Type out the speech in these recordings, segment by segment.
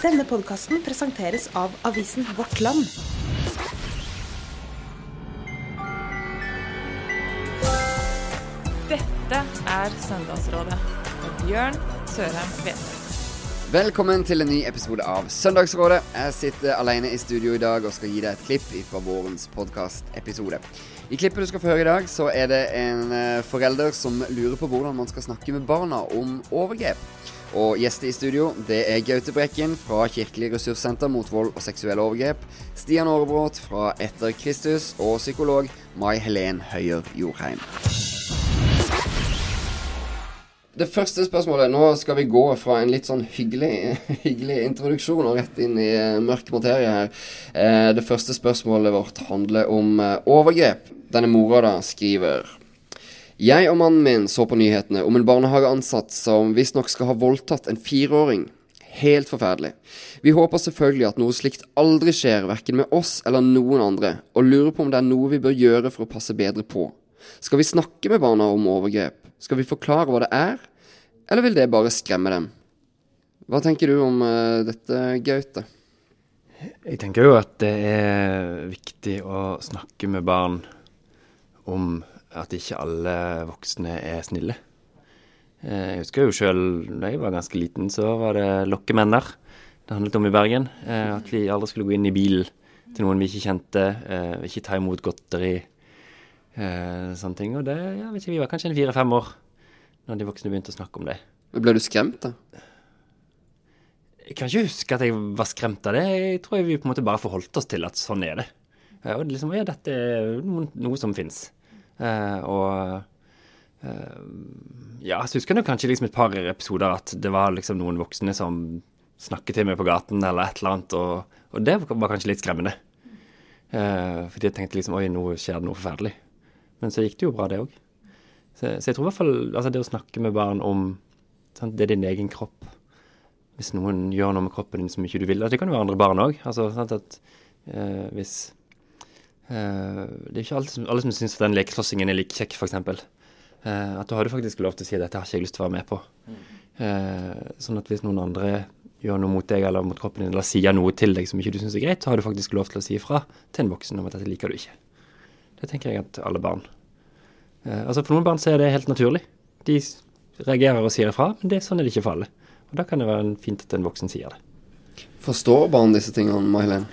Denne podkasten presenteres av avisen Vårt Land. Dette er Søndagsrådet med Bjørn Sørheim Kveseth. Velkommen til en ny episode av Søndagsrådet. Jeg sitter alene i studio i dag og skal gi deg et klipp fra vårens podkastepisode. I klippet du skal få høre i dag, så er det en eh, forelder som lurer på hvordan man skal snakke med barna om overgrep. Og gjester i studio det er Gaute Brekken fra Kirkelig ressurssenter mot vold og seksuelle overgrep, Stian Aarebrot fra Etter Kristus og psykolog Mai Helen Høyer Jorheim. Det første spørsmålet Nå skal vi gå fra en litt sånn hyggelig, hyggelig introduksjon og rett inn i eh, mørk materie her. Eh, det første spørsmålet vårt handler om eh, overgrep. Denne mora da skriver Jeg og mannen min så på nyhetene om en barnehageansatt som visstnok skal ha voldtatt en fireåring. Helt forferdelig. Vi håper selvfølgelig at noe slikt aldri skjer, verken med oss eller noen andre, og lurer på om det er noe vi bør gjøre for å passe bedre på. Skal vi snakke med barna om overgrep? Skal vi forklare hva det er, eller vil det bare skremme dem? Hva tenker du om uh, dette, Gaute? Jeg tenker jo at det er viktig å snakke med barn om at ikke alle voksne er snille. Eh, jeg husker jo sjøl da jeg var ganske liten, så var det lokkemenner det handlet om i Bergen. Eh, at vi aldri skulle gå inn i bilen til noen vi ikke kjente, ikke ta imot godteri. Sånne ting. Og det, jeg vet ikke, vi var kanskje en fire-fem år når de voksne begynte å snakke om det. Ble du skremt, da? Jeg kan ikke huske at jeg var skremt av det. Jeg tror vi på en måte bare forholdt oss til at sånn er det. Og liksom, ja, dette er noe, noe som fins. Uh, og uh, ja, så husker jeg kanskje liksom et par episoder at det var liksom noen voksne som snakket til meg på gaten eller et eller annet, og, og det var kanskje litt skremmende. Uh, fordi jeg tenkte liksom oi, nå skjer det noe forferdelig. Men så gikk det jo bra, det òg. Så, så, jeg tror i hvert fall altså det å snakke med barn om sant, Det er din egen kropp. Hvis noen gjør noe med kroppen din som ikke du vil Det kan jo være andre barn òg. Altså, at eh, eh, Det er ikke alle som, alle som syns den lekeslåssingen er like kjekk, f.eks. Eh, at da har du faktisk lov til å si at 'dette har ikke jeg lyst til å være med på'. Eh, sånn at hvis noen andre gjør noe mot deg eller mot kroppen din, eller sier noe til deg som ikke du syns er greit, så har du faktisk lov til å si ifra til en voksen om at 'dette liker du ikke'. Det tenker jeg at alle barn Eh, altså For noen barn så er det helt naturlig. De reagerer og sier ifra, men det, er sånn er det ikke for alle. Og Da kan det være fint at en voksen sier det. Forstår barn disse tingene, May-Helen?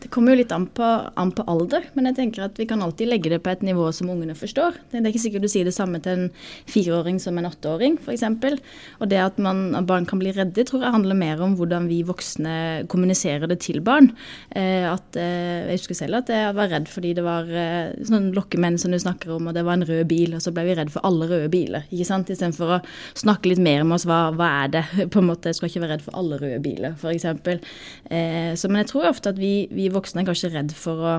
Det kommer jo litt an på, an på, alder, men jeg tenker at vi kan alltid legge det på et nivå som ungene forstår. Det er ikke sikkert du sier det samme til en fireåring som en åtteåring, f.eks. Og det at, man, at, barn kan bli redde, tror jeg handler mer om hvordan vi voksne kommuniserer det til barn. Eh, at, eh, jeg husker selv at jeg var redd fordi det var eh, sånn lokkemenn som du snakker om, og det var en rød bil, og så ble vi redd for alle røde biler. ikke sant? Istedenfor å snakke litt mer med oss hva, hva er det, på en måte. Jeg skal ikke være redd for alle røde biler, f.eks. Eh, men jeg tror ofte at vi, vi voksne er kanskje redd for å,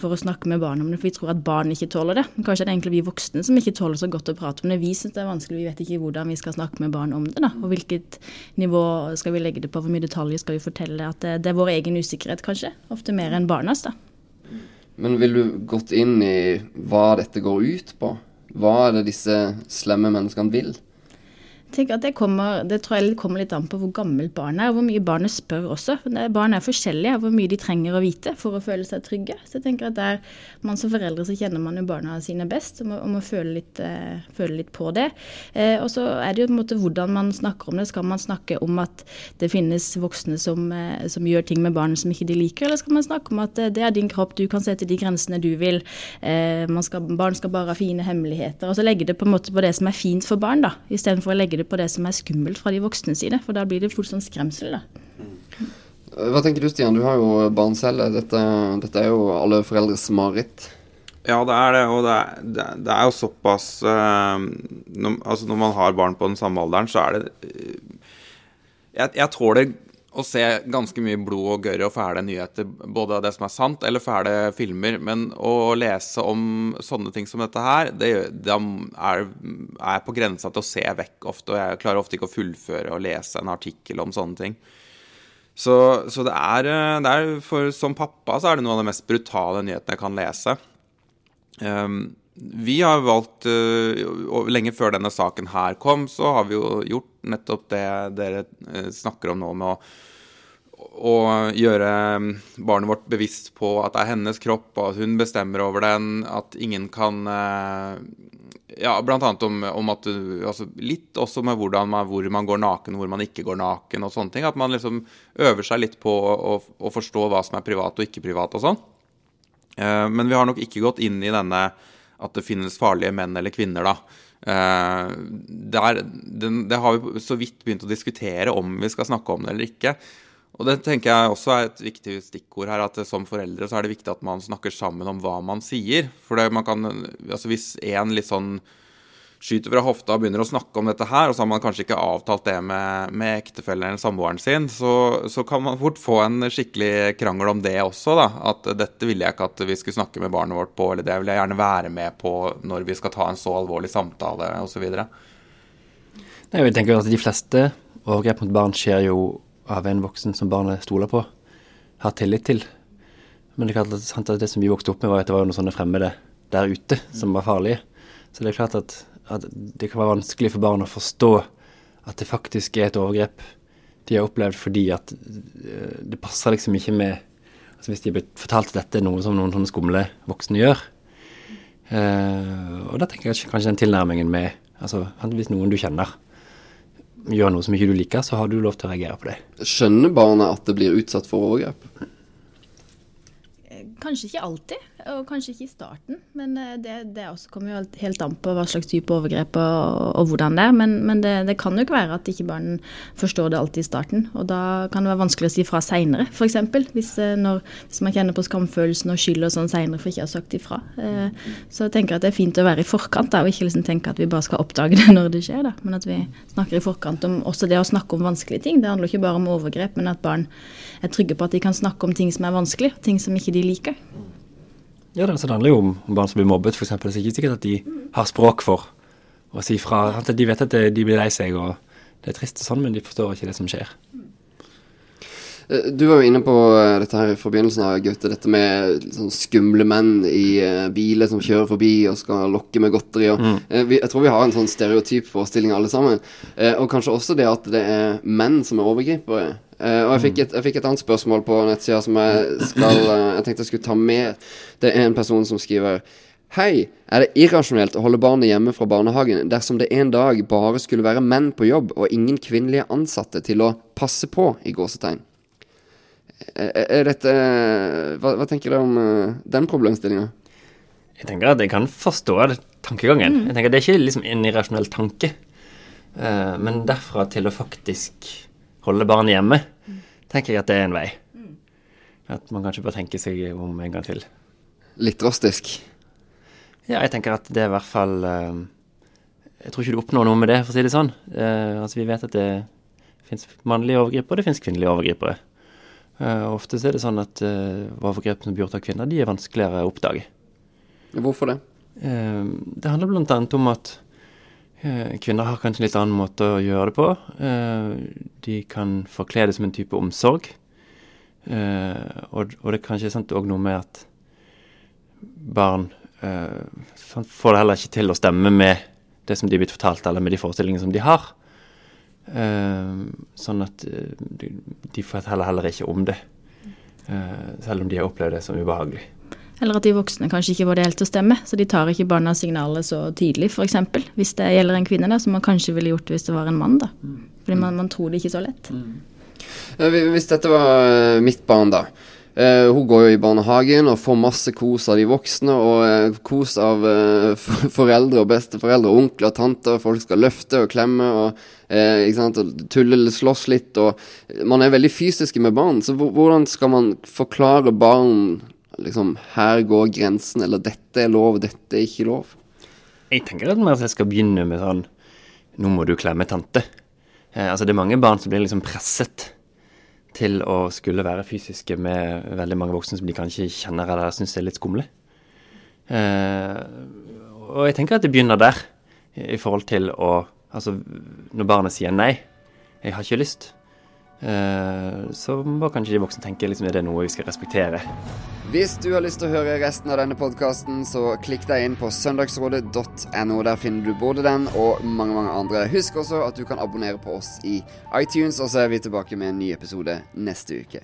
for å snakke med barn om det, for vi tror at barn ikke tåler det. Men kanskje det er egentlig vi voksne som ikke tåler så godt å prate om det. Vi syns det er vanskelig, vi vet ikke hvordan vi skal snakke med barn om det. da, Og hvilket nivå skal vi legge det på, hvor mye detaljer skal vi fortelle. At det, det er vår egen usikkerhet, kanskje. Ofte mer enn barnas, da. Men vil du gått inn i hva dette går ut på? Hva er det disse slemme menneskene vil? Tenker at det, kommer, det tror jeg kommer litt an på hvor gammelt barnet er, og hvor mye barnet spør også. Barn er forskjellige, hvor mye de trenger å vite for å føle seg trygge. Så jeg tenker at der man som foreldre så kjenner man jo barna sine best, og må, og må føle, litt, eh, føle, litt, på det. Eh, og så er det jo på en måte hvordan man snakker om det. Skal man snakke om at det finnes voksne som, eh, som gjør ting med barn som ikke de liker, eller skal man snakke om at det er din kropp, du kan sette de grensene du vil. Skal, barn skal bare ha fine hemmeligheter. Og så legge det på en måte på det som er fint for barn, da, istedenfor å legge det på det som er skummelt fra de voksne side, for da blir det fullt sånn skremsel. da. Hva tenker du Stian, du har jo barn selv. Dette, dette er jo alle foreldres mareritt. Ja, det er det. Og det er, det, det er jo såpass uh, når, Altså når man har barn på den samme alderen, så er det uh, jeg, jeg tåler å se ganske mye blod og gørre og fæle nyheter, både av det som er sant, eller fæle filmer. Men å lese om sånne ting som dette her, det, det er, er, på grensa til å se vekk ofte. Og jeg klarer ofte ikke å fullføre og lese en artikkel om sånne ting. Så, så det, er, det er for, Som pappa så er det noe av de mest brutale nyhetene jeg kan lese. Um, vi har valgt, uh, lenge før denne saken her kom, så har vi jo gjort nettopp det dere uh, snakker om nå, med å å gjøre barnet vårt bevisst på at det er hennes kropp, og at hun bestemmer over den. At ingen kan eh, Ja, blant annet om, om at du altså Litt også med man, hvor man går naken, hvor man ikke går naken og sånne ting. At man liksom øver seg litt på å, å forstå hva som er privat og ikke privat og sånn. Eh, men vi har nok ikke gått inn i denne at det finnes farlige menn eller kvinner, da. Eh, der, den, det har vi så vidt begynt å diskutere om vi skal snakke om det eller ikke. Og det tenker jeg også er et viktig stikkord her, at som foreldre så er det viktig at man snakker sammen om hva man sier. For det, man kan, altså hvis en litt sånn skyter fra hofta og begynner å snakke om dette her, og så har man kanskje ikke avtalt det med, med ektefellen eller samboeren sin, så, så, kan man fort få en skikkelig krangel om det også. da, At dette ville jeg ikke at vi skulle snakke med barnet vårt på, eller det vil jeg gjerne være med på når vi skal ta en så alvorlig samtale osv. Jeg tenker at De fleste overgrep mot barn skjer jo av en voksen som barnet stoler på, har tillit til. Men det er klart at det som vi vokste opp med, var at det var noen sånne fremmede der ute som var farlige. Så det er klart at, at det kan være vanskelig for barn å forstå at det faktisk er et overgrep de har opplevd fordi at eh, det passer liksom ikke med altså Hvis de har blitt fortalt at dette er noe som noen sånne skumle voksne gjør. Uh, og da tenker jeg kanskje den tilnærmingen med altså Hvis noen du kjenner gjør noe som ikke du liker, så har du lov til å reagere på det. Skjønner barnet at det blir utsatt for overgrep? Kanskje ikke alltid, og kanskje ikke i starten. Men eh, det, det kommer jo helt an på hva slags type overgrep og, og hvordan det er. Men, men det, det, kan jo ikke være at ikke barn forstår det alltid i starten. Og da kan det være vanskelig å si fra seinere, f.eks. Hvis, eh, hvis man kjenner på skamfølelsen og skyld og sånn seinere for ikke å ha sagt ifra. Eh, så jeg tenker at det er fint å være i forkant da, og ikke liksom tenke at vi bare skal oppdage det når det skjer. Da. Men at vi snakker i forkant om også det å snakke om vanskelige ting. Det handler ikke bare om overgrep, men at barn er trygge på at de kan snakke om ting som er vanskelig, ting som ikke de liker. Ja, det, handler jo om barn som blir mobbet, f.eks. Det er ikke sikkert at de har språk for å si fra. De vet at de blir lei seg, og det er trist og sånn, men de forstår ikke det som skjer. Eh, du var jo inne på eh, dette her i forbindelsen av Gaute, dette med sånn skumle menn i uh, biler som kjører forbi og skal lokke med godteri. Og, mm. vi, jeg tror vi har en sånn stereotyp forestilling alle sammen. Og kanskje også det at det er menn som er overgripere. Og jeg fikk, et, jeg fikk, et, annet spørsmål på nettsida som jeg skal Jeg tenkte jeg skulle ta med. Det er en person som skriver Hei, er det irrasjonelt å holde barnet hjemme fra barnehagen dersom det en dag bare skulle være menn på jobb og ingen kvinnelige ansatte til å passe på, i gåsetegn? Er, er dette hva, hva, tenker dere om uh, den problemstillinga? Jeg tenker at jeg kan forstå tankegangen. Mm. Jeg tenker at Det er ikke liksom en irrasjonell tanke. men derfra til å faktisk holde barn hjemme, tenker jeg at det er en vei. At man kanskje bør tenke seg om en gang til. Litt drastisk? Ja, jeg tenker at det er i hvert fall uh, Jeg tror ikke du oppnår noe med det, for å si det sånn. Uh, altså Vi vet at det fins mannlige overgripere, og det fins kvinnelige overgripere. Uh, ofte er det sånn at overgrep som blir gjort av kvinner, de er vanskeligere å oppdage. Hvorfor det? det handler bl.a. om at Eh, kvinner har kanskje en litt annen måte å gjøre det på. Eh, de kan forkle det som en type omsorg. Eh, og, det er kanskje òg noe med at barn får det heller ikke til å stemme med det som de er blitt fortalt, eller med de forestillingene som de har. Sånn at de de heller, heller ikke om det, selv om de har opplevd det som ubehagelig. Eller at de voksne kanskje ikke får det helt til å stemme, så de tar ikke barnas signaler så tidlig, f.eks. Hvis det gjelder en kvinne, da, som man kanskje ville gjort hvis det var en mann. da. Fordi man, man tror det ikke så lett. Hvis dette var eh, mitt barn, da. Uh, hun går jo i barnehagen og får masse kos av de voksne, og uh, kos av uh, foreldre og besteforeldre, onkler og tanter. Folk skal løfte og klemme og, og tulle eller slåss litt. Og man er veldig fysiske med barn, så hvordan skal man forklare barn liksom Her går grensen, eller dette er lov, dette er ikke lov? Jeg tenker at jeg skal begynne med sånn Nå må du klemme tante. Altså Det er mange barn som blir liksom presset til å skulle være fysiske med veldig mange voksne som de kanskje kjenner eller syns er litt skumle. Eh, og jeg tenker at det begynner der, i forhold til å Altså, når barnet sier nei, jeg har ikke lyst, så må kanskje de voksne tenke liksom, er det noe vi skal respektere. Hvis du har lyst til å høre resten av denne podkasten, så klikk deg inn på søndagsrådet.no. Der finner du både den og mange, mange andre. Husk også at du kan abonnere på oss i iTunes, og så er vi tilbake med en ny episode neste uke.